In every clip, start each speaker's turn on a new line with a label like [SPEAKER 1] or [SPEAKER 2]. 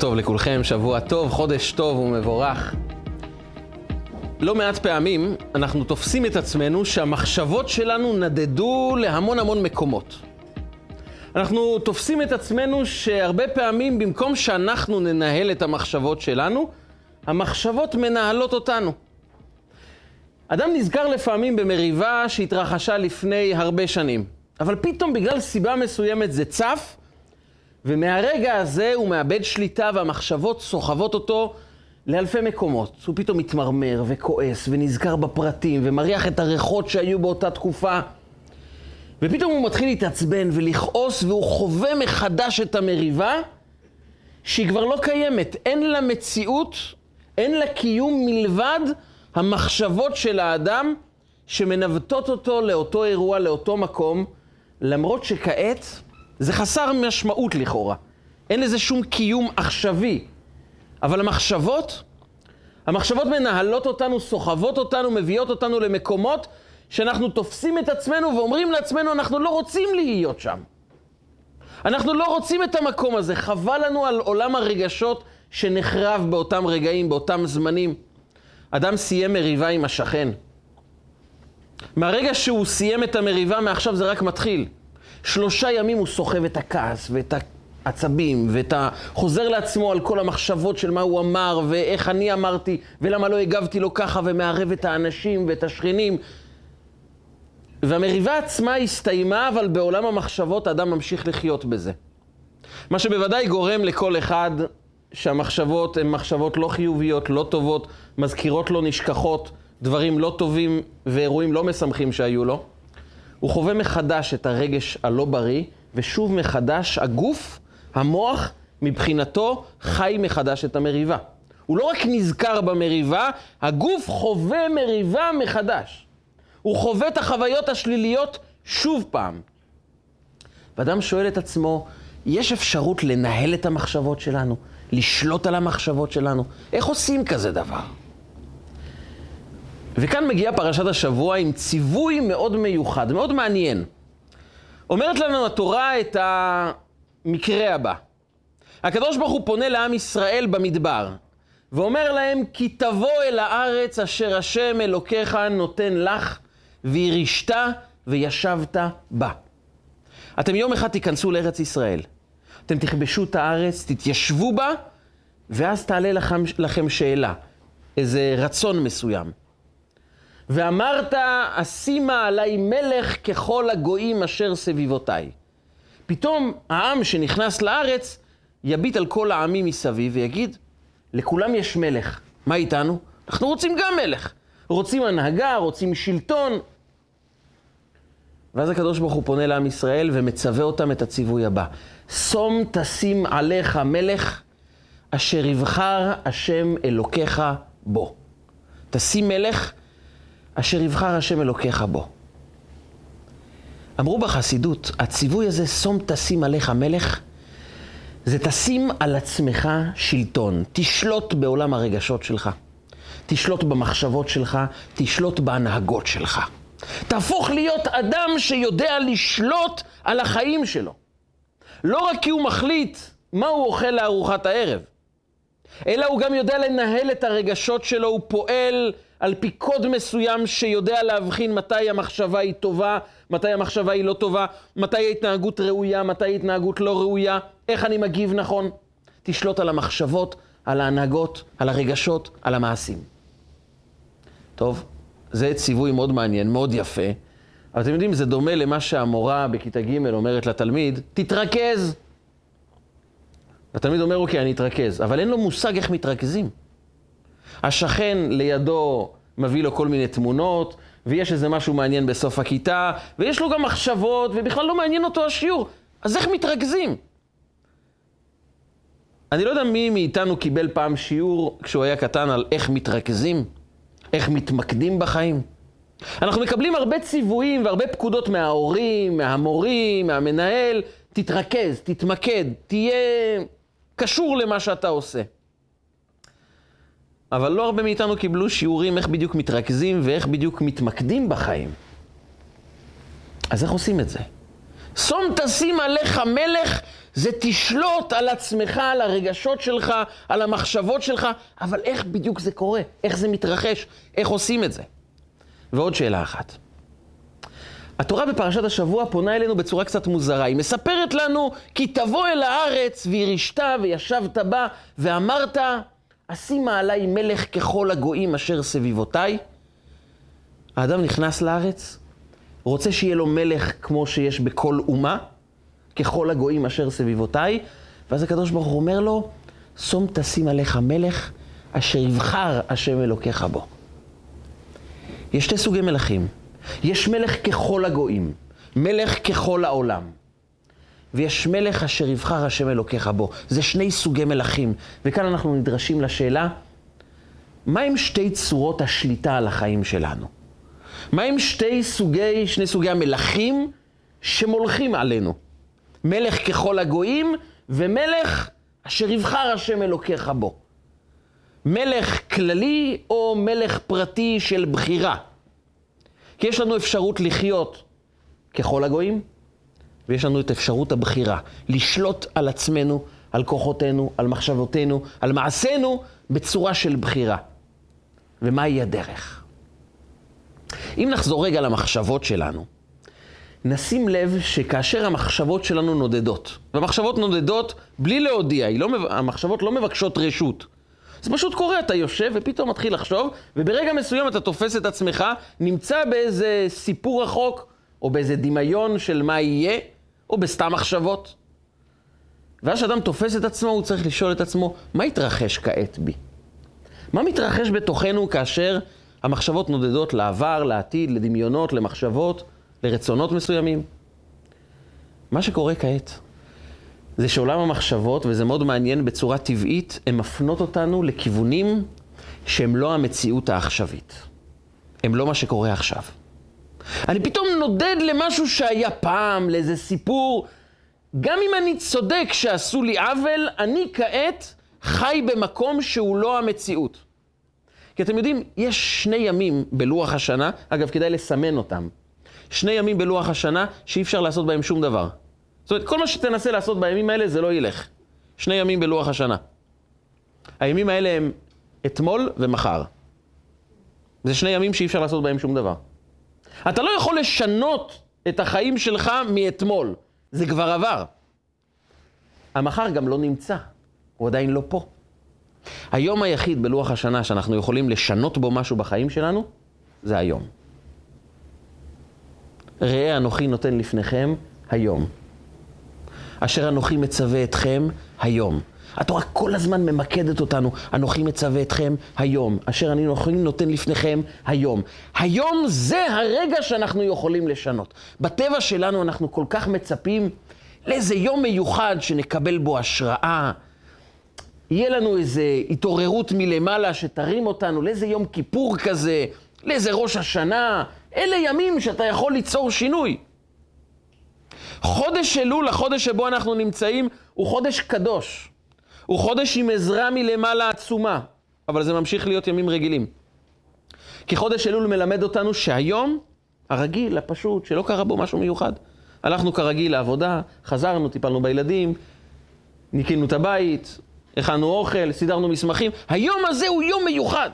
[SPEAKER 1] טוב לכולכם, שבוע טוב, חודש טוב ומבורך. לא מעט פעמים אנחנו תופסים את עצמנו שהמחשבות שלנו נדדו להמון המון מקומות. אנחנו תופסים את עצמנו שהרבה פעמים במקום שאנחנו ננהל את המחשבות שלנו, המחשבות מנהלות אותנו. אדם נזכר לפעמים במריבה שהתרחשה לפני הרבה שנים, אבל פתאום בגלל סיבה מסוימת זה צף, ומהרגע הזה הוא מאבד שליטה והמחשבות סוחבות אותו לאלפי מקומות. הוא פתאום מתמרמר וכועס ונזכר בפרטים ומריח את הריחות שהיו באותה תקופה. ופתאום הוא מתחיל להתעצבן ולכעוס והוא חווה מחדש את המריבה שהיא כבר לא קיימת. אין לה מציאות, אין לה קיום מלבד המחשבות של האדם שמנווטות אותו לאותו אירוע, לאותו מקום, למרות שכעת זה חסר משמעות לכאורה. אין לזה שום קיום עכשווי. אבל המחשבות, המחשבות מנהלות אותנו, סוחבות אותנו, מביאות אותנו למקומות שאנחנו תופסים את עצמנו ואומרים לעצמנו, אנחנו לא רוצים להיות שם. אנחנו לא רוצים את המקום הזה, חבל לנו על עולם הרגשות שנחרב באותם רגעים, באותם זמנים. אדם סיים מריבה עם השכן. מהרגע שהוא סיים את המריבה, מעכשיו זה רק מתחיל. שלושה ימים הוא סוחב את הכעס ואת העצבים ואת ה... חוזר לעצמו על כל המחשבות של מה הוא אמר ואיך אני אמרתי ולמה לא הגבתי לו ככה ומערב את האנשים ואת השכנים. והמריבה עצמה הסתיימה, אבל בעולם המחשבות האדם ממשיך לחיות בזה. מה שבוודאי גורם לכל אחד שהמחשבות הן מחשבות לא חיוביות, לא טובות, מזכירות לו נשכחות, דברים לא טובים ואירועים לא משמחים שהיו לו. הוא חווה מחדש את הרגש הלא בריא, ושוב מחדש הגוף, המוח, מבחינתו חי מחדש את המריבה. הוא לא רק נזכר במריבה, הגוף חווה מריבה מחדש. הוא חווה את החוויות השליליות שוב פעם. ואדם שואל את עצמו, יש אפשרות לנהל את המחשבות שלנו? לשלוט על המחשבות שלנו? איך עושים כזה דבר? וכאן מגיעה פרשת השבוע עם ציווי מאוד מיוחד, מאוד מעניין. אומרת לנו התורה את המקרה הבא. הקדוש ברוך הוא פונה לעם ישראל במדבר, ואומר להם, כי תבוא אל הארץ אשר השם אלוקיך נותן לך, וירישת וישבת בה. אתם יום אחד תיכנסו לארץ ישראל. אתם תכבשו את הארץ, תתיישבו בה, ואז תעלה לכם, לכם שאלה, איזה רצון מסוים. ואמרת, אשימה עלי מלך ככל הגויים אשר סביבותיי. פתאום העם שנכנס לארץ יביט על כל העמים מסביב ויגיד, לכולם יש מלך, מה איתנו? אנחנו רוצים גם מלך. רוצים הנהגה, רוצים שלטון. ואז הקדוש ברוך הוא פונה לעם ישראל ומצווה אותם את הציווי הבא: שום תשים עליך מלך אשר יבחר השם אלוקיך בו. תשים מלך אשר יבחר השם אלוקיך בו. אמרו בחסידות, הציווי הזה, שום תשים עליך מלך, זה תשים על עצמך שלטון. תשלוט בעולם הרגשות שלך, תשלוט במחשבות שלך, תשלוט בהנהגות שלך. תהפוך להיות אדם שיודע לשלוט על החיים שלו. לא רק כי הוא מחליט מה הוא אוכל לארוחת הערב, אלא הוא גם יודע לנהל את הרגשות שלו, הוא פועל על פי קוד מסוים שיודע להבחין מתי המחשבה היא טובה, מתי המחשבה היא לא טובה, מתי ההתנהגות ראויה, מתי ההתנהגות לא ראויה, איך אני מגיב נכון. תשלוט על המחשבות, על ההנהגות, על הרגשות, על המעשים. טוב, זה ציווי מאוד מעניין, מאוד יפה, אבל אתם יודעים, זה דומה למה שהמורה בכיתה ג' אומרת לתלמיד, תתרכז. והתלמיד אומר, אוקיי, אני אתרכז, אבל אין לו מושג איך מתרכזים. השכן לידו מביא לו כל מיני תמונות, ויש איזה משהו מעניין בסוף הכיתה, ויש לו גם מחשבות, ובכלל לא מעניין אותו השיעור. אז איך מתרכזים? אני לא יודע מי מאיתנו קיבל פעם שיעור כשהוא היה קטן על איך מתרכזים, איך מתמקדים בחיים. אנחנו מקבלים הרבה ציוויים והרבה פקודות מההורים, מהמורים, מהמנהל, תתרכז, תתמקד, תהיה קשור למה שאתה עושה. אבל לא הרבה מאיתנו קיבלו שיעורים איך בדיוק מתרכזים ואיך בדיוק מתמקדים בחיים. אז איך עושים את זה? שום תשים עליך מלך, זה תשלוט על עצמך, על הרגשות שלך, על המחשבות שלך, אבל איך בדיוק זה קורה? איך זה מתרחש? איך עושים את זה? ועוד שאלה אחת. התורה בפרשת השבוע פונה אלינו בצורה קצת מוזרה. היא מספרת לנו, כי תבוא אל הארץ וירשת וישבת בה, ואמרת, אשימה עליי מלך ככל הגויים אשר סביבותיי. האדם נכנס לארץ, רוצה שיהיה לו מלך כמו שיש בכל אומה, ככל הגויים אשר סביבותיי, ואז הקדוש ברוך הוא אומר לו, שום תשים עליך מלך אשר יבחר השם אלוקיך בו. יש שתי סוגי מלכים. יש מלך ככל הגויים, מלך ככל העולם. ויש מלך אשר יבחר השם אלוקיך בו. זה שני סוגי מלכים. וכאן אנחנו נדרשים לשאלה, מהם שתי צורות השליטה על החיים שלנו? מהם שתי סוגי, שני סוגי המלכים שמולכים עלינו? מלך ככל הגויים ומלך אשר יבחר השם אלוקיך בו. מלך כללי או מלך פרטי של בחירה. כי יש לנו אפשרות לחיות ככל הגויים, ויש לנו את אפשרות הבחירה, לשלוט על עצמנו, על כוחותינו, על מחשבותינו, על מעשינו, בצורה של בחירה. ומהי הדרך? אם נחזור רגע למחשבות שלנו, נשים לב שכאשר המחשבות שלנו נודדות, והמחשבות נודדות בלי להודיע, לא, המחשבות לא מבקשות רשות. זה פשוט קורה, אתה יושב ופתאום מתחיל לחשוב, וברגע מסוים אתה תופס את עצמך, נמצא באיזה סיפור רחוק, או באיזה דמיון של מה יהיה, או בסתם מחשבות. ואז כשאדם תופס את עצמו, הוא צריך לשאול את עצמו, מה התרחש כעת בי? מה מתרחש בתוכנו כאשר המחשבות נודדות לעבר, לעתיד, לדמיונות, למחשבות, לרצונות מסוימים? מה שקורה כעת זה שעולם המחשבות, וזה מאוד מעניין, בצורה טבעית, הן מפנות אותנו לכיוונים שהם לא המציאות העכשווית. הם לא מה שקורה עכשיו. אני פתאום נודד למשהו שהיה פעם, לאיזה סיפור. גם אם אני צודק שעשו לי עוול, אני כעת חי במקום שהוא לא המציאות. כי אתם יודעים, יש שני ימים בלוח השנה, אגב, כדאי לסמן אותם. שני ימים בלוח השנה שאי אפשר לעשות בהם שום דבר. זאת אומרת, כל מה שתנסה לעשות בימים האלה זה לא ילך. שני ימים בלוח השנה. הימים האלה הם אתמול ומחר. זה שני ימים שאי אפשר לעשות בהם שום דבר. אתה לא יכול לשנות את החיים שלך מאתמול, זה כבר עבר. המחר גם לא נמצא, הוא עדיין לא פה. היום היחיד בלוח השנה שאנחנו יכולים לשנות בו משהו בחיים שלנו, זה היום. ראה אנוכי נותן לפניכם היום. אשר אנוכי מצווה אתכם היום. התורה כל הזמן ממקדת אותנו, אנוכי מצווה אתכם היום, אשר אני אנוכי נותן לפניכם היום. היום זה הרגע שאנחנו יכולים לשנות. בטבע שלנו אנחנו כל כך מצפים לאיזה יום מיוחד שנקבל בו השראה. יהיה לנו איזו התעוררות מלמעלה שתרים אותנו לאיזה יום כיפור כזה, לאיזה ראש השנה. אלה ימים שאתה יכול ליצור שינוי. חודש אלול, החודש שבו אנחנו נמצאים, הוא חודש קדוש. הוא חודש עם עזרה מלמעלה עצומה, אבל זה ממשיך להיות ימים רגילים. כי חודש אלול מלמד אותנו שהיום, הרגיל, הפשוט, שלא קרה בו משהו מיוחד. הלכנו כרגיל לעבודה, חזרנו, טיפלנו בילדים, ניקינו את הבית, הכנו אוכל, סידרנו מסמכים. היום הזה הוא יום מיוחד.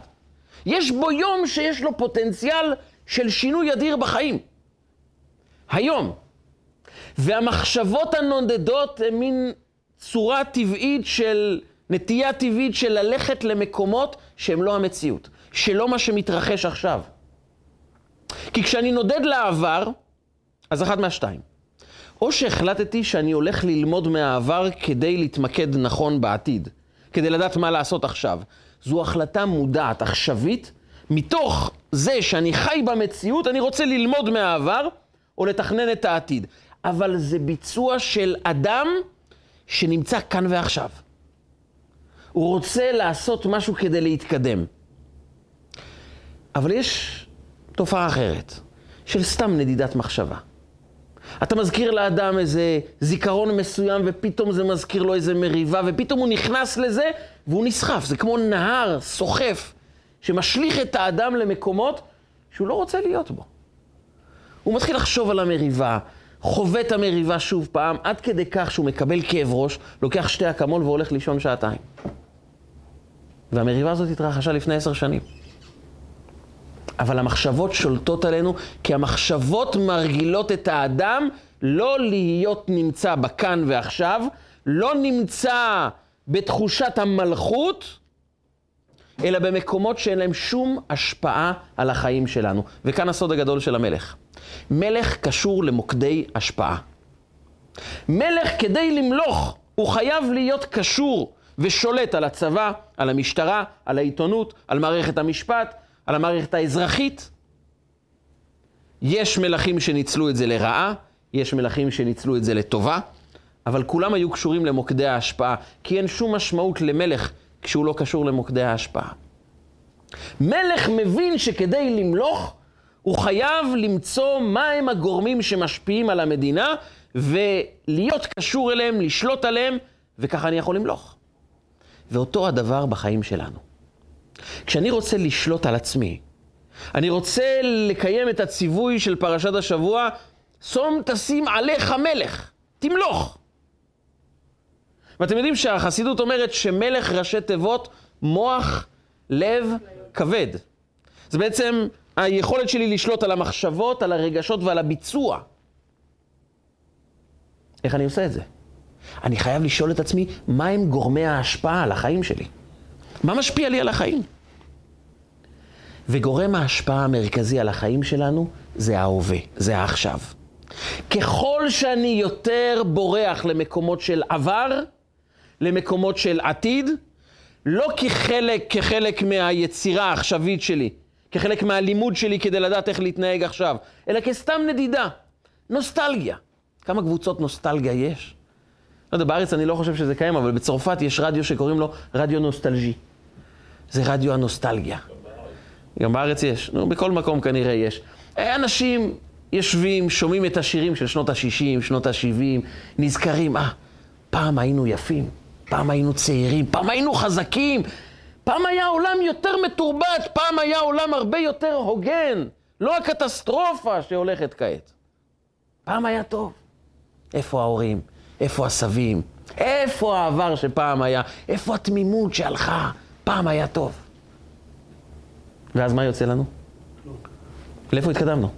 [SPEAKER 1] יש בו יום שיש לו פוטנציאל של שינוי אדיר בחיים. היום. והמחשבות הנודדות הן מין צורה טבעית של, נטייה טבעית של ללכת למקומות שהם לא המציאות, שלא מה שמתרחש עכשיו. כי כשאני נודד לעבר, אז אחת מהשתיים. או שהחלטתי שאני הולך ללמוד מהעבר כדי להתמקד נכון בעתיד, כדי לדעת מה לעשות עכשיו. זו החלטה מודעת, עכשווית, מתוך זה שאני חי במציאות, אני רוצה ללמוד מהעבר או לתכנן את העתיד. אבל זה ביצוע של אדם שנמצא כאן ועכשיו. הוא רוצה לעשות משהו כדי להתקדם. אבל יש תופעה אחרת, של סתם נדידת מחשבה. אתה מזכיר לאדם איזה זיכרון מסוים, ופתאום זה מזכיר לו איזה מריבה, ופתאום הוא נכנס לזה, והוא נסחף. זה כמו נהר סוחף, שמשליך את האדם למקומות שהוא לא רוצה להיות בו. הוא מתחיל לחשוב על המריבה, חווה את המריבה שוב פעם, עד כדי כך שהוא מקבל כאב ראש, לוקח שתי אקמול והולך לישון שעתיים. והמריבה הזאת התרחשה לפני עשר שנים. אבל המחשבות שולטות עלינו, כי המחשבות מרגילות את האדם לא להיות נמצא בכאן ועכשיו, לא נמצא בתחושת המלכות, אלא במקומות שאין להם שום השפעה על החיים שלנו. וכאן הסוד הגדול של המלך. מלך קשור למוקדי השפעה. מלך כדי למלוך, הוא חייב להיות קשור ושולט על הצבא, על המשטרה, על העיתונות, על מערכת המשפט, על המערכת האזרחית. יש מלכים שניצלו את זה לרעה, יש מלכים שניצלו את זה לטובה, אבל כולם היו קשורים למוקדי ההשפעה, כי אין שום משמעות למלך כשהוא לא קשור למוקדי ההשפעה. מלך מבין שכדי למלוך, הוא חייב למצוא מהם הגורמים שמשפיעים על המדינה, ולהיות קשור אליהם, לשלוט עליהם, וככה אני יכול למלוך. ואותו הדבר בחיים שלנו. כשאני רוצה לשלוט על עצמי, אני רוצה לקיים את הציווי של פרשת השבוע, שום תשים עליך מלך, תמלוך. ואתם יודעים שהחסידות אומרת שמלך ראשי תיבות, מוח, לב, כבד. זה בעצם היכולת שלי לשלוט על המחשבות, על הרגשות ועל הביצוע. איך אני עושה את זה? אני חייב לשאול את עצמי, מהם גורמי ההשפעה על החיים שלי? מה משפיע לי על החיים? וגורם ההשפעה המרכזי על החיים שלנו זה ההווה, זה העכשיו. ככל שאני יותר בורח למקומות של עבר, למקומות של עתיד, לא כחלק, כחלק מהיצירה העכשווית שלי, כחלק מהלימוד שלי כדי לדעת איך להתנהג עכשיו, אלא כסתם נדידה, נוסטלגיה. כמה קבוצות נוסטלגיה יש? לא יודע, בארץ אני לא חושב שזה קיים, אבל בצרפת יש רדיו שקוראים לו רדיו נוסטלג'י. זה רדיו הנוסטלגיה. גם בארץ יש, נו, בכל מקום כנראה יש. אנשים יושבים, שומעים את השירים של שנות ה-60, שנות ה-70, נזכרים, אה, פעם היינו יפים, פעם היינו צעירים, פעם היינו חזקים, פעם היה עולם יותר מתורבת, פעם היה עולם הרבה יותר הוגן, לא הקטסטרופה שהולכת כעת. פעם היה טוב. איפה ההורים? איפה הסבים? איפה העבר שפעם היה? איפה התמימות שהלכה? פעם היה טוב. ואז מה יוצא לנו? לאיפה התקדמנו?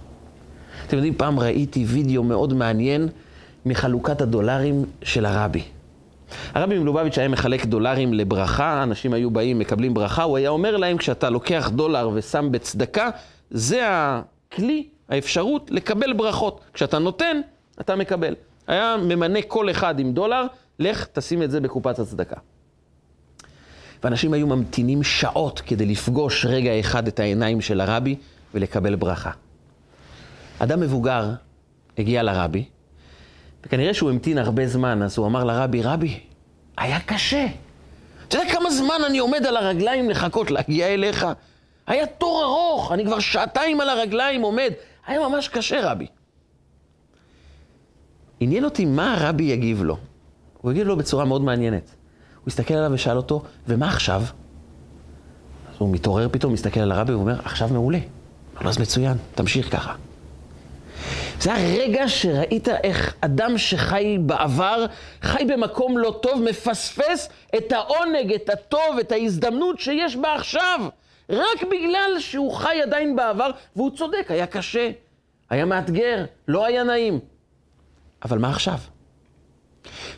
[SPEAKER 1] אתם יודעים, פעם ראיתי וידאו מאוד מעניין מחלוקת הדולרים של הרבי. הרבי מלובביץ' היה מחלק דולרים לברכה, אנשים היו באים, מקבלים ברכה, הוא היה אומר להם, כשאתה לוקח דולר ושם בצדקה, זה הכלי, האפשרות לקבל ברכות. כשאתה נותן, אתה מקבל. היה ממנה כל אחד עם דולר, לך תשים את זה בקופת הצדקה. ואנשים היו ממתינים שעות כדי לפגוש רגע אחד את העיניים של הרבי ולקבל ברכה. אדם מבוגר הגיע לרבי, וכנראה שהוא המתין הרבה זמן, אז הוא אמר לרבי, רבי, היה קשה. אתה יודע כמה זמן אני עומד על הרגליים לחכות להגיע אליך? היה תור ארוך, אני כבר שעתיים על הרגליים עומד. היה ממש קשה, רבי. עניין אותי מה הרבי יגיב לו. הוא יגיב לו בצורה מאוד מעניינת. הוא הסתכל עליו ושאל אותו, ומה עכשיו? אז הוא מתעורר פתאום, מסתכל על הרבי ואומר, עכשיו מעולה. לו, אז מצוין, תמשיך ככה. זה הרגע שראית איך אדם שחי בעבר, חי במקום לא טוב, מפספס את העונג, את הטוב, את ההזדמנות שיש בה עכשיו. רק בגלל שהוא חי עדיין בעבר, והוא צודק, היה קשה, היה מאתגר, לא היה נעים. אבל מה עכשיו?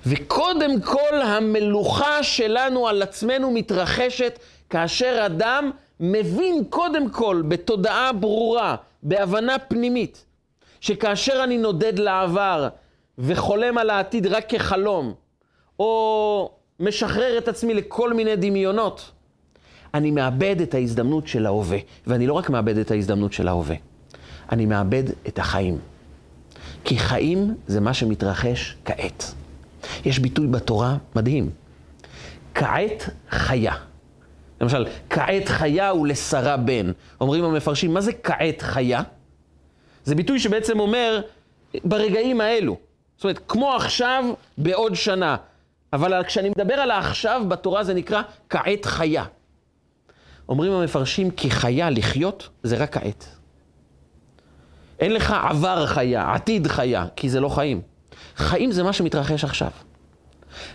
[SPEAKER 1] וקודם כל המלוכה שלנו על עצמנו מתרחשת כאשר אדם מבין קודם כל בתודעה ברורה, בהבנה פנימית, שכאשר אני נודד לעבר וחולם על העתיד רק כחלום, או משחרר את עצמי לכל מיני דמיונות, אני מאבד את ההזדמנות של ההווה. ואני לא רק מאבד את ההזדמנות של ההווה, אני מאבד את החיים. כי חיים זה מה שמתרחש כעת. יש ביטוי בתורה מדהים. כעת חיה. למשל, כעת חיה ולשרה בן. אומרים המפרשים, מה זה כעת חיה? זה ביטוי שבעצם אומר, ברגעים האלו. זאת אומרת, כמו עכשיו, בעוד שנה. אבל כשאני מדבר על העכשיו בתורה זה נקרא כעת חיה. אומרים המפרשים, כי חיה לחיות זה רק כעת. אין לך עבר חיה, עתיד חיה, כי זה לא חיים. חיים זה מה שמתרחש עכשיו.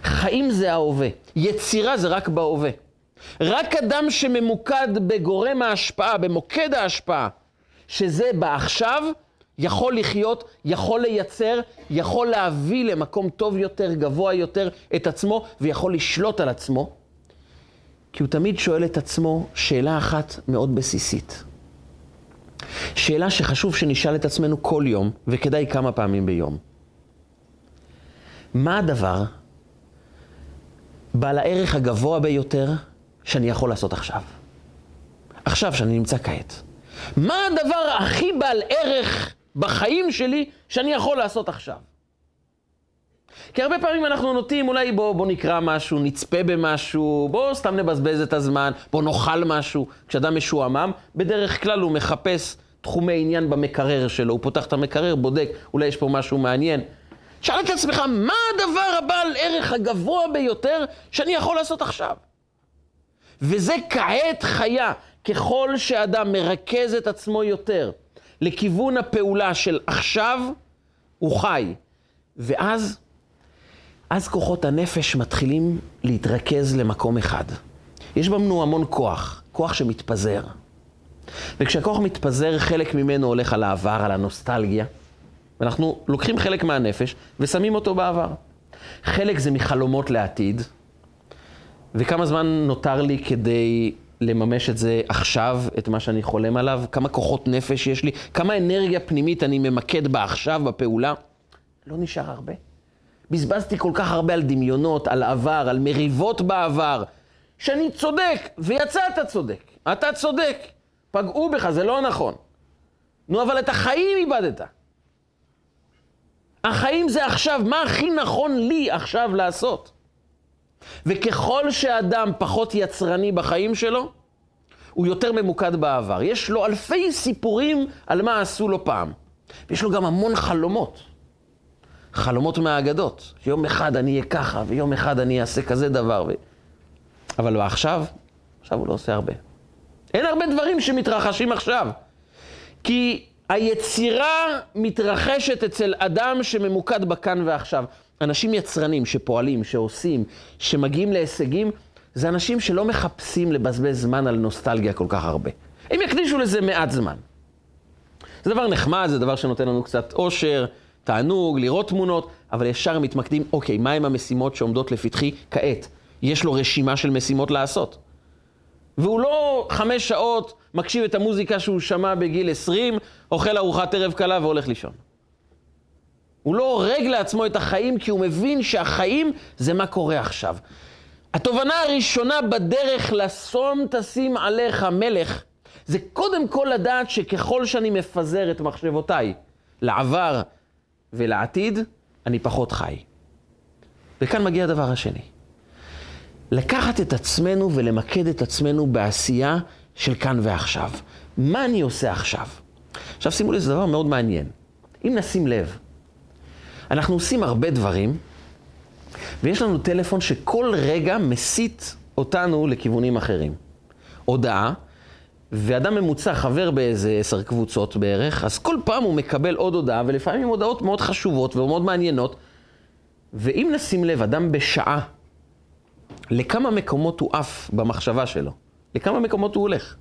[SPEAKER 1] חיים זה ההווה, יצירה זה רק בהווה. רק אדם שממוקד בגורם ההשפעה, במוקד ההשפעה, שזה בעכשיו, יכול לחיות, יכול לייצר, יכול להביא למקום טוב יותר, גבוה יותר את עצמו, ויכול לשלוט על עצמו. כי הוא תמיד שואל את עצמו שאלה אחת מאוד בסיסית. שאלה שחשוב שנשאל את עצמנו כל יום, וכדאי כמה פעמים ביום. מה הדבר בעל הערך הגבוה ביותר שאני יכול לעשות עכשיו? עכשיו, שאני נמצא כעת. מה הדבר הכי בעל ערך בחיים שלי שאני יכול לעשות עכשיו? כי הרבה פעמים אנחנו נוטים, אולי בוא, בוא נקרא משהו, נצפה במשהו, בוא סתם נבזבז את הזמן, בוא נאכל משהו. כשאדם משועמם, בדרך כלל הוא מחפש תחומי עניין במקרר שלו, הוא פותח את המקרר, בודק, אולי יש פה משהו מעניין. שאל את עצמך, מה הדבר הבעל ערך הגבוה ביותר שאני יכול לעשות עכשיו? וזה כעת חיה. ככל שאדם מרכז את עצמו יותר לכיוון הפעולה של עכשיו, הוא חי. ואז, אז כוחות הנפש מתחילים להתרכז למקום אחד. יש בנו המון כוח, כוח שמתפזר. וכשהכוח מתפזר, חלק ממנו הולך על העבר, על הנוסטלגיה. ואנחנו לוקחים חלק מהנפש ושמים אותו בעבר. חלק זה מחלומות לעתיד, וכמה זמן נותר לי כדי לממש את זה עכשיו, את מה שאני חולם עליו? כמה כוחות נפש יש לי? כמה אנרגיה פנימית אני ממקד בה עכשיו, בפעולה? לא נשאר הרבה. בזבזתי כל כך הרבה על דמיונות, על עבר, על מריבות בעבר, שאני צודק, ויצאת צודק. אתה צודק. פגעו בך, זה לא נכון. נו, אבל את החיים איבדת. החיים זה עכשיו, מה הכי נכון לי עכשיו לעשות? וככל שאדם פחות יצרני בחיים שלו, הוא יותר ממוקד בעבר. יש לו אלפי סיפורים על מה עשו לו פעם. ויש לו גם המון חלומות. חלומות מהאגדות. שיום אחד אני אהיה ככה, ויום אחד אני אעשה כזה דבר. ו... אבל עכשיו, עכשיו הוא לא עושה הרבה. אין הרבה דברים שמתרחשים עכשיו. כי היצירה מתרחשת אצל אדם שממוקד בכאן ועכשיו. אנשים יצרנים שפועלים, שעושים, שמגיעים להישגים, זה אנשים שלא מחפשים לבזבז זמן על נוסטלגיה כל כך הרבה. הם יקדישו לזה מעט זמן. זה דבר נחמד, זה דבר שנותן לנו קצת אושר, תענוג, לראות תמונות, אבל ישר מתמקדים, אוקיי, מהם המשימות שעומדות לפתחי כעת? יש לו רשימה של משימות לעשות. והוא לא חמש שעות מקשיב את המוזיקה שהוא שמע בגיל 20, אוכל ארוחת ערב קלה והולך לישון. הוא לא הורג לעצמו את החיים כי הוא מבין שהחיים זה מה קורה עכשיו. התובנה הראשונה בדרך לשום תשים עליך מלך, זה קודם כל לדעת שככל שאני מפזר את מחשבותיי לעבר ולעתיד, אני פחות חי. וכאן מגיע הדבר השני. לקחת את עצמנו ולמקד את עצמנו בעשייה של כאן ועכשיו. מה אני עושה עכשיו? עכשיו שימו לי, זה דבר מאוד מעניין. אם נשים לב, אנחנו עושים הרבה דברים, ויש לנו טלפון שכל רגע מסית אותנו לכיוונים אחרים. הודעה, ואדם ממוצע חבר באיזה עשר קבוצות בערך, אז כל פעם הוא מקבל עוד הודעה, ולפעמים הודעות מאוד חשובות ומאוד מעניינות. ואם נשים לב, אדם בשעה, לכמה מקומות הוא עף במחשבה שלו? לכמה מקומות הוא הולך?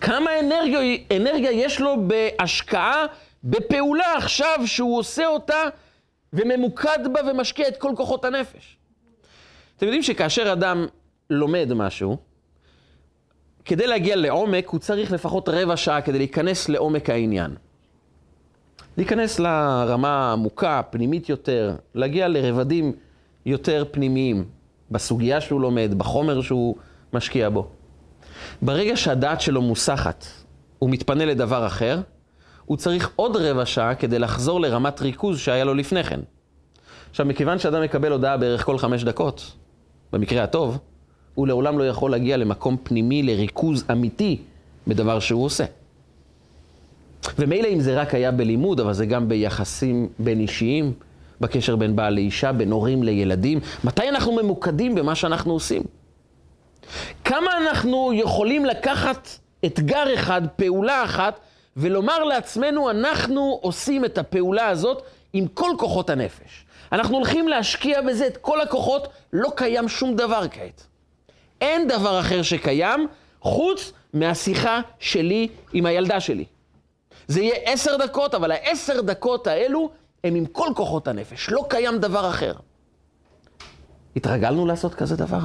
[SPEAKER 1] כמה אנרגיה, אנרגיה יש לו בהשקעה בפעולה עכשיו שהוא עושה אותה וממוקד בה ומשקיע את כל כוחות הנפש. אתם יודעים שכאשר אדם לומד משהו, כדי להגיע לעומק הוא צריך לפחות רבע שעה כדי להיכנס לעומק העניין. להיכנס לרמה עמוקה, פנימית יותר, להגיע לרבדים יותר פנימיים בסוגיה שהוא לומד, בחומר שהוא משקיע בו. ברגע שהדעת שלו מוסחת, הוא מתפנה לדבר אחר, הוא צריך עוד רבע שעה כדי לחזור לרמת ריכוז שהיה לו לפני כן. עכשיו, מכיוון שאדם מקבל הודעה בערך כל חמש דקות, במקרה הטוב, הוא לעולם לא יכול להגיע למקום פנימי, לריכוז אמיתי בדבר שהוא עושה. ומילא אם זה רק היה בלימוד, אבל זה גם ביחסים בין אישיים, בקשר בין בעל לאישה, בין הורים לילדים. מתי אנחנו ממוקדים במה שאנחנו עושים? כמה אנחנו יכולים לקחת אתגר אחד, פעולה אחת, ולומר לעצמנו, אנחנו עושים את הפעולה הזאת עם כל כוחות הנפש. אנחנו הולכים להשקיע בזה את כל הכוחות, לא קיים שום דבר כעת. אין דבר אחר שקיים חוץ מהשיחה שלי עם הילדה שלי. זה יהיה עשר דקות, אבל העשר דקות האלו הם עם כל כוחות הנפש, לא קיים דבר אחר. התרגלנו לעשות כזה דבר?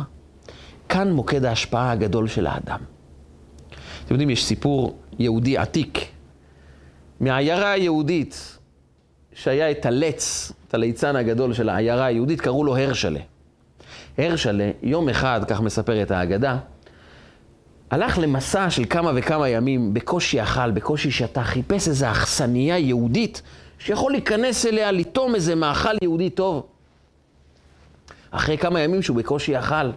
[SPEAKER 1] כאן מוקד ההשפעה הגדול של האדם. אתם יודעים, יש סיפור יהודי עתיק מהעיירה היהודית, שהיה את הלץ, את הליצן הגדול של העיירה היהודית, קראו לו הרשלה. הרשלה, יום אחד, כך מספרת האגדה, הלך למסע של כמה וכמה ימים, בקושי אכל, בקושי שתה, חיפש איזו אכסניה יהודית שיכול להיכנס אליה, לטום איזה מאכל יהודי טוב. אחרי כמה ימים שהוא בקושי אכל,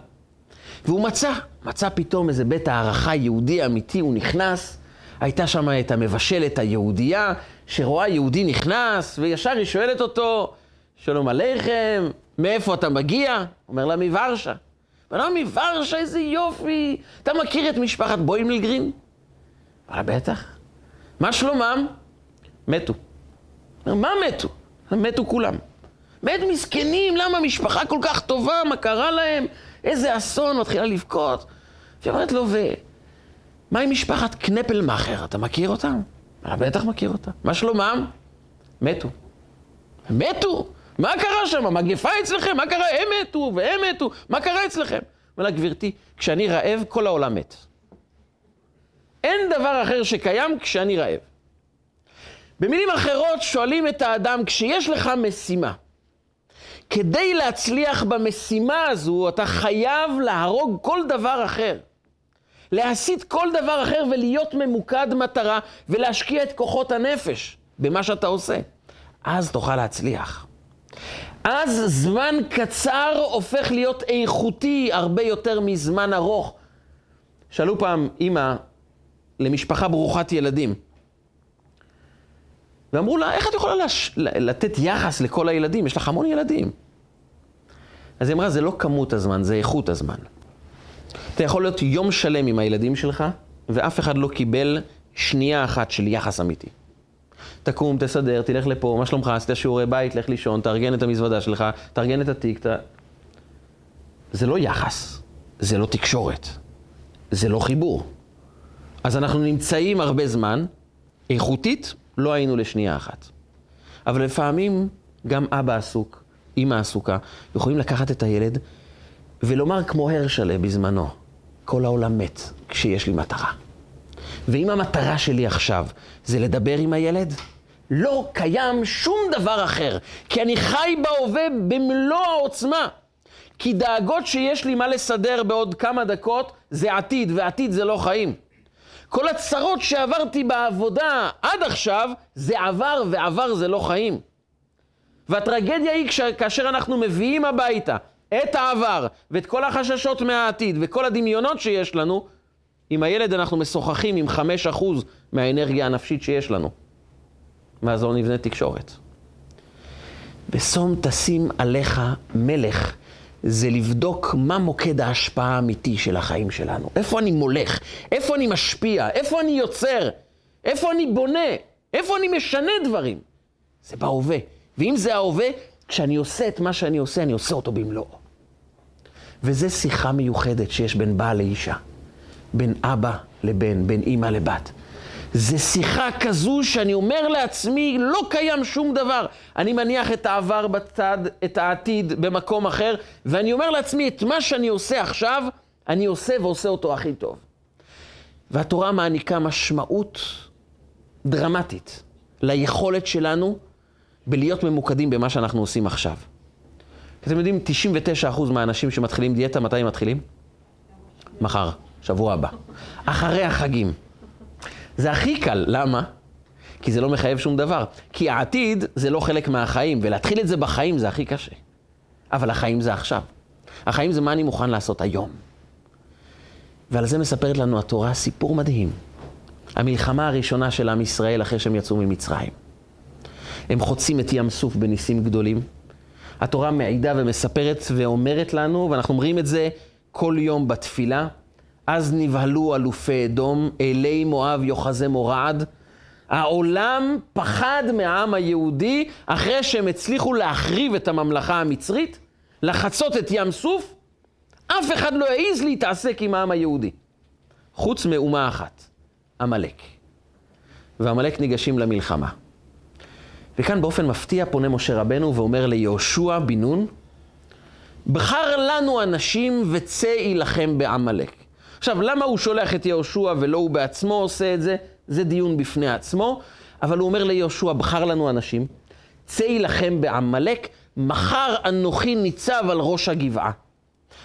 [SPEAKER 1] והוא מצא, מצא פתאום איזה בית הערכה יהודי אמיתי, הוא נכנס, הייתה שם את המבשלת היהודייה, שרואה יהודי נכנס, וישר היא שואלת אותו, שלום עליכם, מאיפה אתה מגיע? אומר לה, מוורשה. אומר לה, מוורשה, איזה יופי, אתה מכיר את משפחת בוימלגרין? אמר בטח. מה שלומם? מתו. מה מתו? מתו כולם. מת מסכנים, למה משפחה כל כך טובה, מה קרה להם? איזה אסון, מתחילה לבכות. והיא אומרת לו, ומה עם משפחת קנפלמאכר? אתה מכיר אותם? אני בטח מכיר אותם. מה שלומם? מתו. מתו? מה קרה שם? מגפה אצלכם? מה קרה? הם מתו והם מתו. מה קרה אצלכם? אומר לה, גברתי, כשאני רעב, כל העולם מת. אין דבר אחר שקיים כשאני רעב. במילים אחרות, שואלים את האדם, כשיש לך משימה, כדי להצליח במשימה הזו, אתה חייב להרוג כל דבר אחר. להסיט כל דבר אחר ולהיות ממוקד מטרה ולהשקיע את כוחות הנפש במה שאתה עושה. אז תוכל להצליח. אז זמן קצר הופך להיות איכותי הרבה יותר מזמן ארוך. שאלו פעם אימא למשפחה ברוכת ילדים, ואמרו לה, איך את יכולה לש... לתת יחס לכל הילדים? יש לך המון ילדים. אז היא אמרה, זה לא כמות הזמן, זה איכות הזמן. אתה יכול להיות יום שלם עם הילדים שלך, ואף אחד לא קיבל שנייה אחת של יחס אמיתי. תקום, תסדר, תלך לפה, מה שלומך, עשית שיעורי בית, לך לישון, תארגן את המזוודה שלך, תארגן את התיק, ת... זה לא יחס, זה לא תקשורת, זה לא חיבור. אז אנחנו נמצאים הרבה זמן, איכותית, לא היינו לשנייה אחת. אבל לפעמים גם אבא עסוק, אמא עסוקה, יכולים לקחת את הילד ולומר כמו הרשלה בזמנו, כל העולם מת כשיש לי מטרה. ואם המטרה שלי עכשיו זה לדבר עם הילד, לא קיים שום דבר אחר, כי אני חי בהווה במלוא העוצמה. כי דאגות שיש לי מה לסדר בעוד כמה דקות זה עתיד, ועתיד זה לא חיים. כל הצרות שעברתי בעבודה עד עכשיו, זה עבר, ועבר זה לא חיים. והטרגדיה היא כאשר אנחנו מביאים הביתה את העבר ואת כל החששות מהעתיד וכל הדמיונות שיש לנו, עם הילד אנחנו משוחחים עם 5% מהאנרגיה הנפשית שיש לנו. ואז לא נבנה תקשורת. בשום תשים עליך מלך, זה לבדוק מה מוקד ההשפעה האמיתי של החיים שלנו. איפה אני מולך? איפה אני משפיע? איפה אני יוצר? איפה אני בונה? איפה אני משנה דברים? זה בהווה. ואם זה ההווה, כשאני עושה את מה שאני עושה, אני עושה אותו במלואו. וזה שיחה מיוחדת שיש בין בעל לאישה, בין אבא לבן, בין אימא לבת. זה שיחה כזו שאני אומר לעצמי, לא קיים שום דבר. אני מניח את העבר בצד, את העתיד במקום אחר, ואני אומר לעצמי, את מה שאני עושה עכשיו, אני עושה ועושה אותו הכי טוב. והתורה מעניקה משמעות דרמטית ליכולת שלנו בלהיות ממוקדים במה שאנחנו עושים עכשיו. אתם יודעים, 99% מהאנשים שמתחילים דיאטה, מתי הם מתחילים? מחר, שבוע הבא. אחרי החגים. זה הכי קל, למה? כי זה לא מחייב שום דבר. כי העתיד זה לא חלק מהחיים, ולהתחיל את זה בחיים זה הכי קשה. אבל החיים זה עכשיו. החיים זה מה אני מוכן לעשות היום. ועל זה מספרת לנו התורה סיפור מדהים. המלחמה הראשונה של עם ישראל אחרי שהם יצאו ממצרים. הם חוצים את ים סוף בניסים גדולים. התורה מעידה ומספרת ואומרת לנו, ואנחנו אומרים את זה כל יום בתפילה, אז נבהלו אלופי אדום, אלי מואב יוחזי מורעד, העולם פחד מהעם היהודי אחרי שהם הצליחו להחריב את הממלכה המצרית, לחצות את ים סוף, אף אחד לא העז להתעסק עם העם היהודי. חוץ מאומה אחת, עמלק. ועמלק ניגשים למלחמה. וכאן באופן מפתיע פונה משה רבנו ואומר ליהושע בן נון, בחר לנו אנשים וצא יילחם בעמלק. עכשיו, למה הוא שולח את יהושע ולא הוא בעצמו עושה את זה? זה דיון בפני עצמו, אבל הוא אומר ליהושע, בחר לנו אנשים, צא יילחם בעמלק, מחר אנוכי ניצב על ראש הגבעה.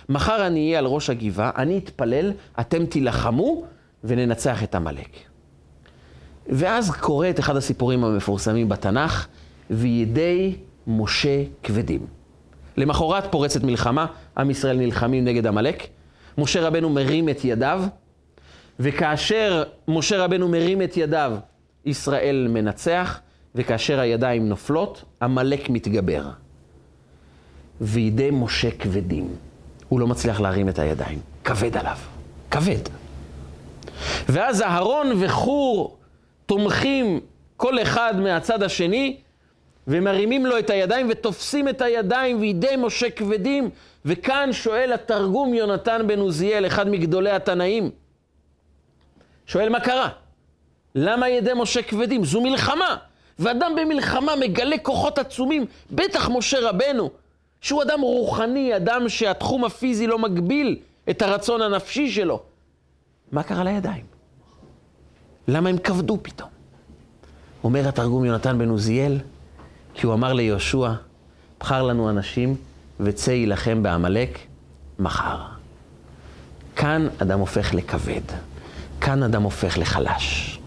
[SPEAKER 1] מחר אני אהיה על ראש הגבעה, אני אתפלל, אתם תילחמו וננצח את עמלק. ואז קורה את אחד הסיפורים המפורסמים בתנ"ך, וידי משה כבדים. למחרת פורצת מלחמה, עם ישראל נלחמים נגד עמלק. משה רבנו מרים את ידיו, וכאשר משה רבנו מרים את ידיו, ישראל מנצח, וכאשר הידיים נופלות, עמלק מתגבר. וידי משה כבדים. הוא לא מצליח להרים את הידיים. כבד עליו. כבד. ואז אהרון וחור תומכים כל אחד מהצד השני, ומרימים לו את הידיים ותופסים את הידיים וידי משה כבדים. וכאן שואל התרגום יונתן בן עוזיאל, אחד מגדולי התנאים, שואל מה קרה? למה ידי משה כבדים? זו מלחמה. ואדם במלחמה מגלה כוחות עצומים, בטח משה רבנו, שהוא אדם רוחני, אדם שהתחום הפיזי לא מגביל את הרצון הנפשי שלו. מה קרה לידיים? למה הם כבדו פתאום? אומר התרגום יונתן בן עוזיאל, כי הוא אמר ליהושע, בחר לנו אנשים וצא יילחם בעמלק מחר. כאן אדם הופך לכבד, כאן אדם הופך לחלש.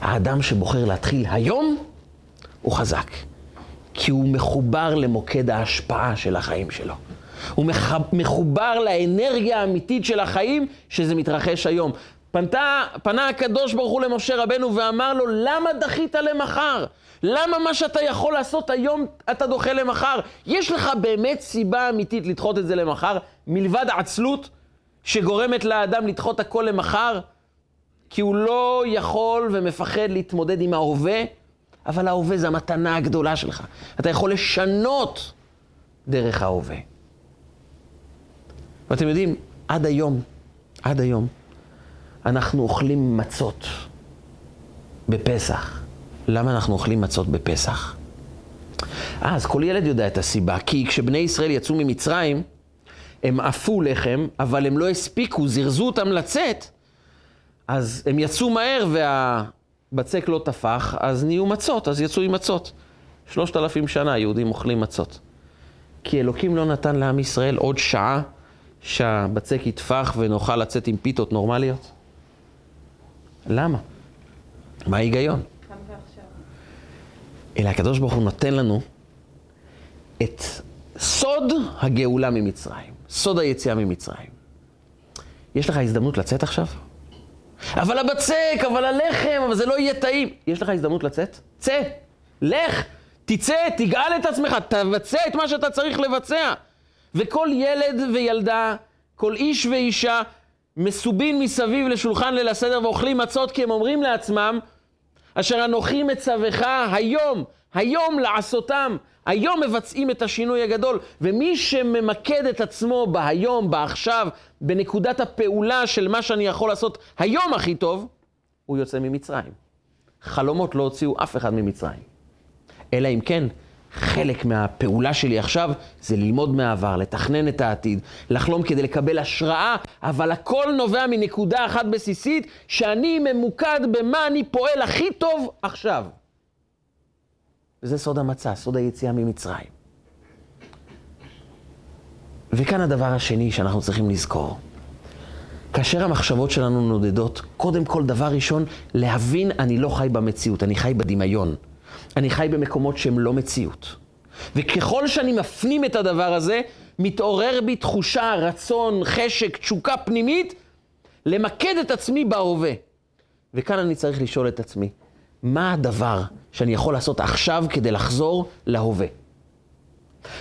[SPEAKER 1] האדם שבוחר להתחיל היום, הוא חזק. כי הוא מחובר למוקד ההשפעה של החיים שלו. הוא מחובר לאנרגיה האמיתית של החיים, שזה מתרחש היום. פנתה, פנה הקדוש ברוך הוא למשה רבנו ואמר לו, למה דחית למחר? למה מה שאתה יכול לעשות היום אתה דוחה למחר? יש לך באמת סיבה אמיתית לדחות את זה למחר, מלבד עצלות שגורמת לאדם לדחות הכל למחר? כי הוא לא יכול ומפחד להתמודד עם ההווה, אבל ההווה זה המתנה הגדולה שלך. אתה יכול לשנות דרך ההווה. ואתם יודעים, עד היום, עד היום, אנחנו אוכלים מצות בפסח. למה אנחנו אוכלים מצות בפסח? אה, אז כל ילד יודע את הסיבה. כי כשבני ישראל יצאו ממצרים, הם עפו לחם, אבל הם לא הספיקו, זירזו אותם לצאת, אז הם יצאו מהר והבצק לא טפח, אז נהיו מצות, אז יצאו עם מצות. שלושת אלפים שנה יהודים אוכלים מצות. כי אלוקים לא נתן לעם ישראל עוד שעה שהבצק יטפח ונוכל לצאת עם פיתות נורמליות? למה? מה ההיגיון? אלא הקדוש ברוך הוא נותן לנו את סוד הגאולה ממצרים, סוד היציאה ממצרים. יש לך הזדמנות לצאת עכשיו? אבל הבצק, אבל הלחם, אבל זה לא יהיה טעים. יש לך הזדמנות לצאת? צא, לך, תצא, תגאל את עצמך, תבצע את מה שאתה צריך לבצע. וכל ילד וילדה, כל איש ואישה, מסובין מסביב לשולחן ליל הסדר ואוכלים מצות כי הם אומרים לעצמם, אשר אנוכי מצווך היום, היום לעשותם, היום מבצעים את השינוי הגדול. ומי שממקד את עצמו בהיום, בעכשיו, בנקודת הפעולה של מה שאני יכול לעשות היום הכי טוב, הוא יוצא ממצרים. חלומות לא הוציאו אף אחד ממצרים. אלא אם כן, חלק מהפעולה שלי עכשיו זה ללמוד מהעבר, לתכנן את העתיד, לחלום כדי לקבל השראה, אבל הכל נובע מנקודה אחת בסיסית, שאני ממוקד במה אני פועל הכי טוב עכשיו. וזה סוד המצע, סוד היציאה ממצרים. וכאן הדבר השני שאנחנו צריכים לזכור. כאשר המחשבות שלנו נודדות, קודם כל, דבר ראשון, להבין אני לא חי במציאות, אני חי בדמיון. אני חי במקומות שהם לא מציאות. וככל שאני מפנים את הדבר הזה, מתעורר בי תחושה, רצון, חשק, תשוקה פנימית, למקד את עצמי בהווה. וכאן אני צריך לשאול את עצמי, מה הדבר שאני יכול לעשות עכשיו כדי לחזור להווה?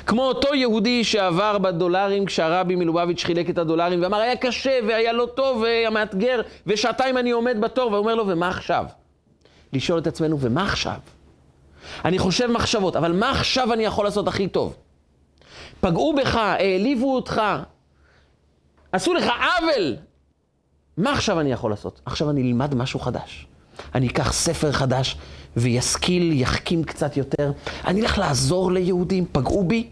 [SPEAKER 1] כמו אותו יהודי שעבר בדולרים כשהרבי מלובביץ' חילק את הדולרים ואמר, היה קשה והיה לא טוב והיה מאתגר, ושעתיים אני עומד בתור, ואומר לו, ומה עכשיו? לשאול את עצמנו, ומה עכשיו? אני חושב מחשבות, אבל מה עכשיו אני יכול לעשות הכי טוב? פגעו בך, העליבו אותך, עשו לך עוול. מה עכשיו אני יכול לעשות? עכשיו אני אלמד משהו חדש. אני אקח ספר חדש וישכיל, יחכים קצת יותר. אני אלך לעזור ליהודים, פגעו בי,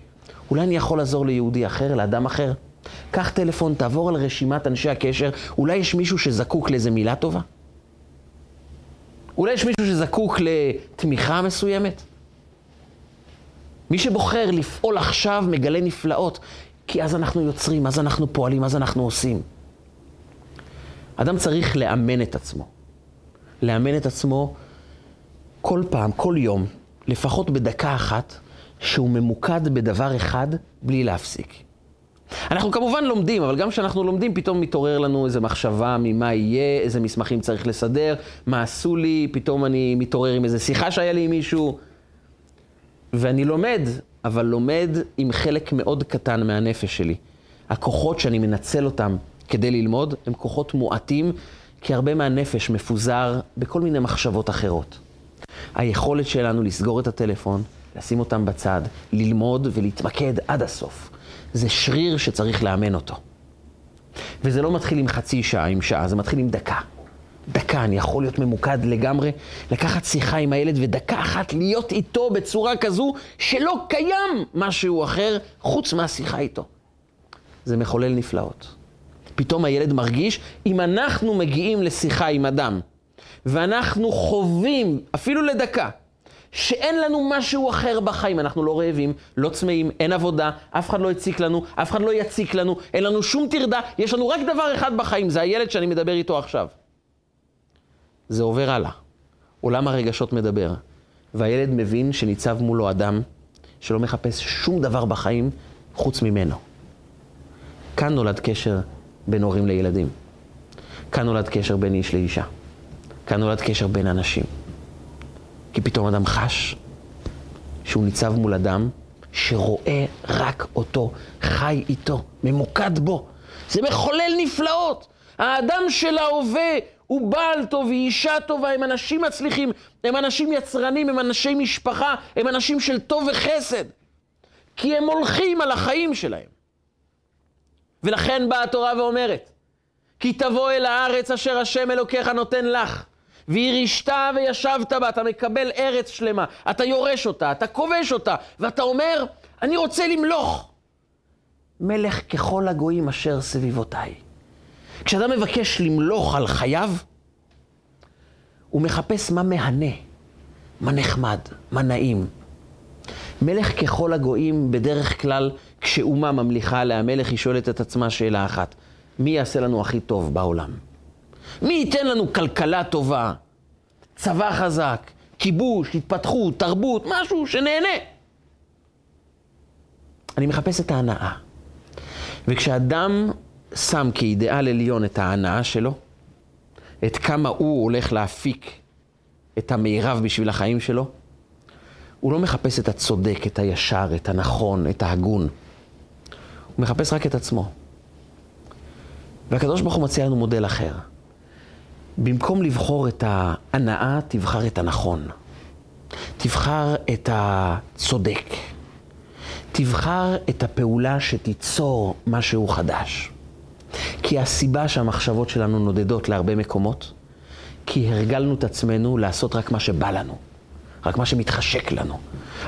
[SPEAKER 1] אולי אני יכול לעזור ליהודי אחר, לאדם אחר. קח טלפון, תעבור על רשימת אנשי הקשר, אולי יש מישהו שזקוק לאיזה מילה טובה? אולי יש מישהו שזקוק לתמיכה מסוימת? מי שבוחר לפעול עכשיו מגלה נפלאות, כי אז אנחנו יוצרים, אז אנחנו פועלים, אז אנחנו עושים. אדם צריך לאמן את עצמו. לאמן את עצמו כל פעם, כל יום, לפחות בדקה אחת, שהוא ממוקד בדבר אחד בלי להפסיק. אנחנו כמובן לומדים, אבל גם כשאנחנו לומדים, פתאום מתעורר לנו איזו מחשבה ממה יהיה, איזה מסמכים צריך לסדר, מה עשו לי, פתאום אני מתעורר עם איזו שיחה שהיה לי עם מישהו. ואני לומד, אבל לומד עם חלק מאוד קטן מהנפש שלי. הכוחות שאני מנצל אותם כדי ללמוד הם כוחות מועטים, כי הרבה מהנפש מפוזר בכל מיני מחשבות אחרות. היכולת שלנו לסגור את הטלפון, לשים אותם בצד, ללמוד ולהתמקד עד הסוף. זה שריר שצריך לאמן אותו. וזה לא מתחיל עם חצי שעה, עם שעה, זה מתחיל עם דקה. דקה, אני יכול להיות ממוקד לגמרי, לקחת שיחה עם הילד ודקה אחת להיות איתו בצורה כזו שלא קיים משהו אחר חוץ מהשיחה איתו. זה מחולל נפלאות. פתאום הילד מרגיש, אם אנחנו מגיעים לשיחה עם אדם, ואנחנו חווים, אפילו לדקה, שאין לנו משהו אחר בחיים, אנחנו לא רעבים, לא צמאים, אין עבודה, אף אחד לא הציק לנו, אף אחד לא יציק לנו, אין לנו שום טרדה, יש לנו רק דבר אחד בחיים, זה הילד שאני מדבר איתו עכשיו. זה עובר הלאה. עולם הרגשות מדבר, והילד מבין שניצב מולו אדם שלא מחפש שום דבר בחיים חוץ ממנו. כאן נולד קשר בין הורים לילדים. כאן נולד קשר בין איש לאישה. כאן נולד קשר בין אנשים. כי פתאום אדם חש שהוא ניצב מול אדם שרואה רק אותו, חי איתו, ממוקד בו. זה מחולל נפלאות. האדם של ההווה הוא בעל טוב, היא אישה טובה, הם אנשים מצליחים, הם אנשים יצרנים, הם אנשי משפחה, הם אנשים של טוב וחסד. כי הם הולכים על החיים שלהם. ולכן באה התורה ואומרת, כי תבוא אל הארץ אשר השם אלוקיך נותן לך, וירישת וישבת בה, אתה מקבל ארץ שלמה, אתה יורש אותה, אתה כובש אותה, ואתה אומר, אני רוצה למלוך. מלך ככל הגויים אשר סביבותיי. כשאדם מבקש למלוך על חייו, הוא מחפש מה מהנה, מה נחמד, מה נעים. מלך ככל הגויים, בדרך כלל, כשאומה ממליכה עליה מלך, היא שואלת את עצמה שאלה אחת, מי יעשה לנו הכי טוב בעולם? מי ייתן לנו כלכלה טובה, צבא חזק, כיבוש, התפתחות, תרבות, משהו שנהנה? אני מחפש את ההנאה. וכשאדם שם כאידיאל עליון את ההנאה שלו, את כמה הוא הולך להפיק את המירב בשביל החיים שלו, הוא לא מחפש את הצודק, את הישר, את הנכון, את ההגון. הוא מחפש רק את עצמו. והקדוש ברוך הוא מציע לנו מודל אחר. במקום לבחור את ההנאה, תבחר את הנכון. תבחר את הצודק. תבחר את הפעולה שתיצור משהו חדש. כי הסיבה שהמחשבות שלנו נודדות להרבה מקומות, כי הרגלנו את עצמנו לעשות רק מה שבא לנו, רק מה שמתחשק לנו.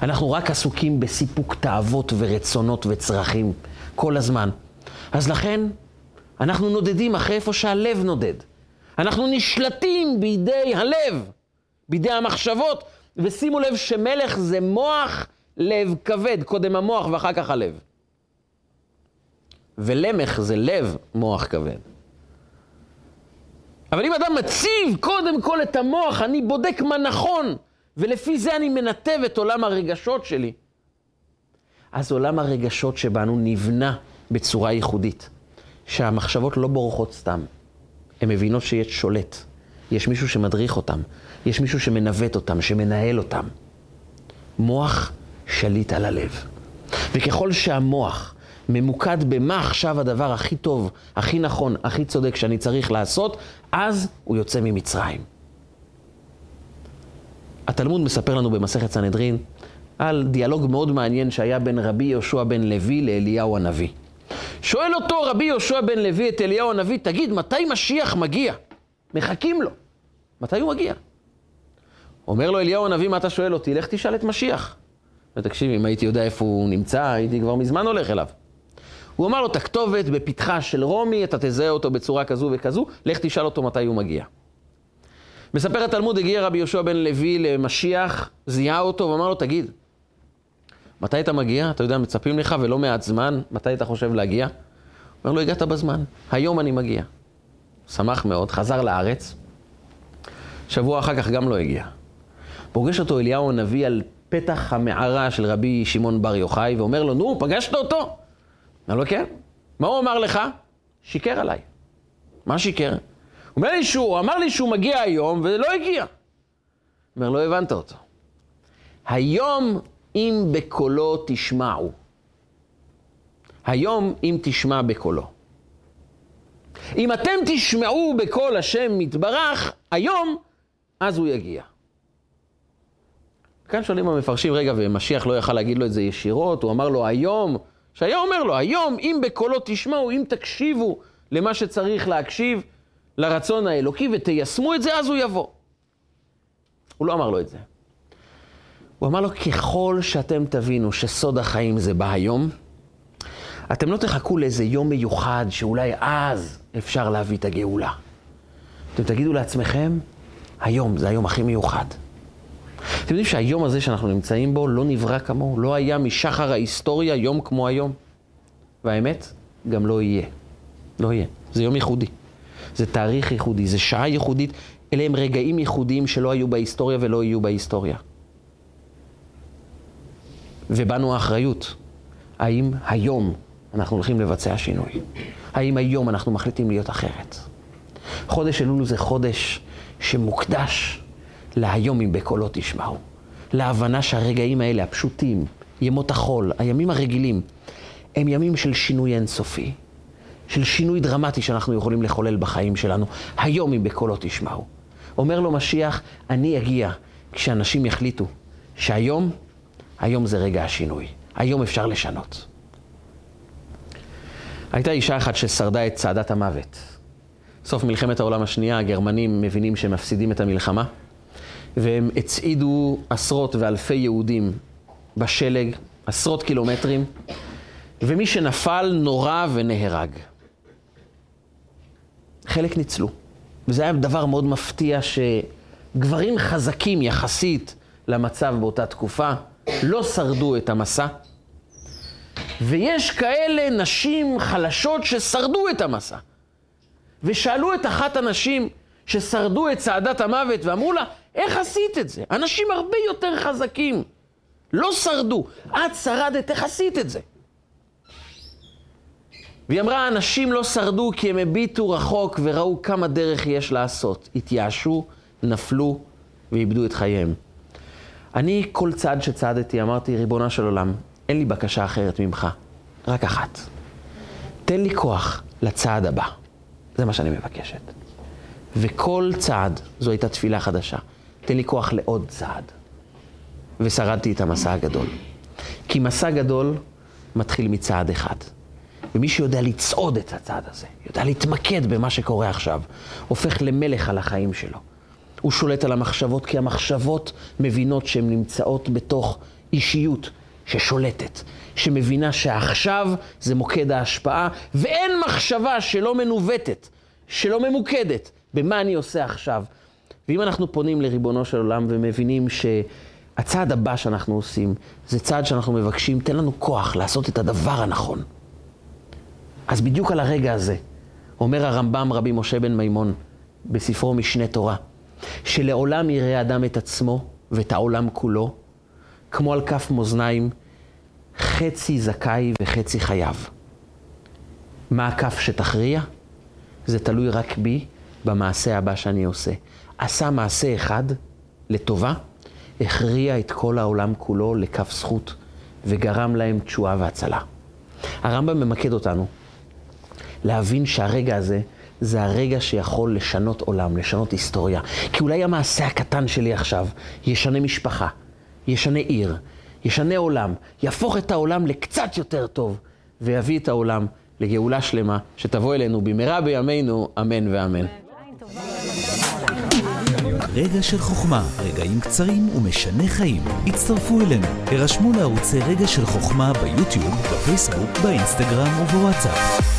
[SPEAKER 1] אנחנו רק עסוקים בסיפוק תאוות ורצונות וצרכים כל הזמן. אז לכן, אנחנו נודדים אחרי איפה שהלב נודד. אנחנו נשלטים בידי הלב, בידי המחשבות, ושימו לב שמלך זה מוח לב כבד, קודם המוח ואחר כך הלב. ולמך זה לב מוח כבד. אבל אם אדם מציב קודם כל את המוח, אני בודק מה נכון, ולפי זה אני מנתב את עולם הרגשות שלי, אז עולם הרגשות שבנו נבנה בצורה ייחודית, שהמחשבות לא בורחות סתם. הן מבינות שיש שולט, יש מישהו שמדריך אותם, יש מישהו שמנווט אותם, שמנהל אותם. מוח שליט על הלב. וככל שהמוח ממוקד במה עכשיו הדבר הכי טוב, הכי נכון, הכי צודק שאני צריך לעשות, אז הוא יוצא ממצרים. התלמוד מספר לנו במסכת סנהדרין על דיאלוג מאוד מעניין שהיה בין רבי יהושע בן לוי לאליהו הנביא. שואל אותו רבי יהושע בן לוי את אליהו הנביא, תגיד, מתי משיח מגיע? מחכים לו. מתי הוא מגיע? אומר לו אליהו הנביא, מה אתה שואל אותי? לך תשאל את משיח. ותקשיב, אם הייתי יודע איפה הוא נמצא, הייתי כבר מזמן הולך אליו. הוא אמר לו, את הכתובת בפתחה של רומי, אתה תזהה אותו בצורה כזו וכזו, לך תשאל אותו מתי הוא מגיע. מספר התלמוד, הגיע רבי יהושע בן לוי למשיח, זיהה אותו ואמר לו, תגיד, מתי אתה מגיע? אתה יודע, מצפים לך ולא מעט זמן, מתי אתה חושב להגיע? אומר לו, הגעת בזמן, היום אני מגיע. שמח מאוד, חזר לארץ, שבוע אחר כך גם לא הגיע. פוגש אותו אליהו הנביא על פתח המערה של רבי שמעון בר יוחאי, ואומר לו, נו, פגשת אותו? אומר לו, כן. מה הוא אמר לך? שיקר עליי. מה שיקר? הוא אומר לי שהוא, אמר לי שהוא מגיע היום, ולא הגיע. אומר, לא הבנת אותו. היום אם בקולו תשמעו. היום אם תשמע בקולו. אם אתם תשמעו בקול השם מתברך, היום, אז הוא יגיע. כאן שואלים המפרשים, רגע, ומשיח לא יכל להגיד לו את זה ישירות, הוא אמר לו היום, שהיה אומר לו, היום אם בקולו תשמעו, אם תקשיבו למה שצריך להקשיב, לרצון האלוקי ותיישמו את זה, אז הוא יבוא. הוא לא אמר לו את זה. הוא אמר לו, ככל שאתם תבינו שסוד החיים זה בא היום, אתם לא תחכו לאיזה יום מיוחד שאולי אז אפשר להביא את הגאולה. אתם תגידו לעצמכם, היום זה היום הכי מיוחד. אתם יודעים שהיום הזה שאנחנו נמצאים בו לא נברא כמוהו, לא היה משחר ההיסטוריה יום כמו היום. והאמת, גם לא יהיה. לא יהיה. זה יום ייחודי. זה תאריך ייחודי, זה שעה ייחודית. אלה הם רגעים ייחודיים שלא היו בהיסטוריה ולא יהיו בהיסטוריה. ובאנו האחריות. האם היום אנחנו הולכים לבצע שינוי? האם היום אנחנו מחליטים להיות אחרת? חודש אלול זה חודש שמוקדש להיום אם בקולו תשמעו. להבנה שהרגעים האלה, הפשוטים, ימות החול, הימים הרגילים, הם ימים של שינוי אינסופי. של שינוי דרמטי שאנחנו יכולים לחולל בחיים שלנו. היום אם בקולו תשמעו. אומר לו משיח, אני אגיע כשאנשים יחליטו שהיום, היום זה רגע השינוי. היום אפשר לשנות. הייתה אישה אחת ששרדה את צעדת המוות. סוף מלחמת העולם השנייה, הגרמנים מבינים שהם מפסידים את המלחמה. והם הצעידו עשרות ואלפי יהודים בשלג, עשרות קילומטרים, ומי שנפל נורה ונהרג. חלק ניצלו. וזה היה דבר מאוד מפתיע שגברים חזקים יחסית למצב באותה תקופה לא שרדו את המסע. ויש כאלה נשים חלשות ששרדו את המסע. ושאלו את אחת הנשים ששרדו את צעדת המוות ואמרו לה, איך עשית את זה? אנשים הרבה יותר חזקים לא שרדו. את שרדת, איך עשית את זה? והיא אמרה, אנשים לא שרדו כי הם הביטו רחוק וראו כמה דרך יש לעשות. התייאשו, נפלו ואיבדו את חייהם. אני, כל צעד שצעדתי, אמרתי, ריבונה של עולם, אין לי בקשה אחרת ממך, רק אחת. תן לי כוח לצעד הבא. זה מה שאני מבקשת. וכל צעד, זו הייתה תפילה חדשה. תן לי כוח לעוד צעד. ושרדתי את המסע הגדול. כי מסע גדול מתחיל מצעד אחד. ומי שיודע לצעוד את הצעד הזה, יודע להתמקד במה שקורה עכשיו, הופך למלך על החיים שלו. הוא שולט על המחשבות, כי המחשבות מבינות שהן נמצאות בתוך אישיות ששולטת, שמבינה שעכשיו זה מוקד ההשפעה, ואין מחשבה שלא מנווטת, שלא ממוקדת, במה אני עושה עכשיו. ואם אנחנו פונים לריבונו של עולם ומבינים שהצעד הבא שאנחנו עושים, זה צעד שאנחנו מבקשים, תן לנו כוח לעשות את הדבר הנכון. אז בדיוק על הרגע הזה, אומר הרמב"ם רבי משה בן מימון בספרו משנה תורה, שלעולם יראה אדם את עצמו ואת העולם כולו, כמו על כף מאזניים, חצי זכאי וחצי חייב. מה הכף שתכריע? זה תלוי רק בי, במעשה הבא שאני עושה. עשה מעשה אחד לטובה, הכריע את כל העולם כולו לכף זכות, וגרם להם תשועה והצלה. הרמב"ם ממקד אותנו להבין שהרגע הזה זה הרגע שיכול לשנות עולם, לשנות היסטוריה. כי אולי המעשה הקטן שלי עכשיו ישנה משפחה, ישנה עיר, ישנה עולם, יהפוך את העולם לקצת יותר טוב, ויביא את העולם לגאולה שלמה, שתבוא אלינו במהרה בימינו, אמן ואמן.
[SPEAKER 2] רגע של חוכמה, רגעים קצרים ומשנה חיים. הצטרפו אלינו, הרשמו לערוצי רגע של חוכמה ביוטיוב, בפייסבוק, באינסטגרם ובוואטסאפ.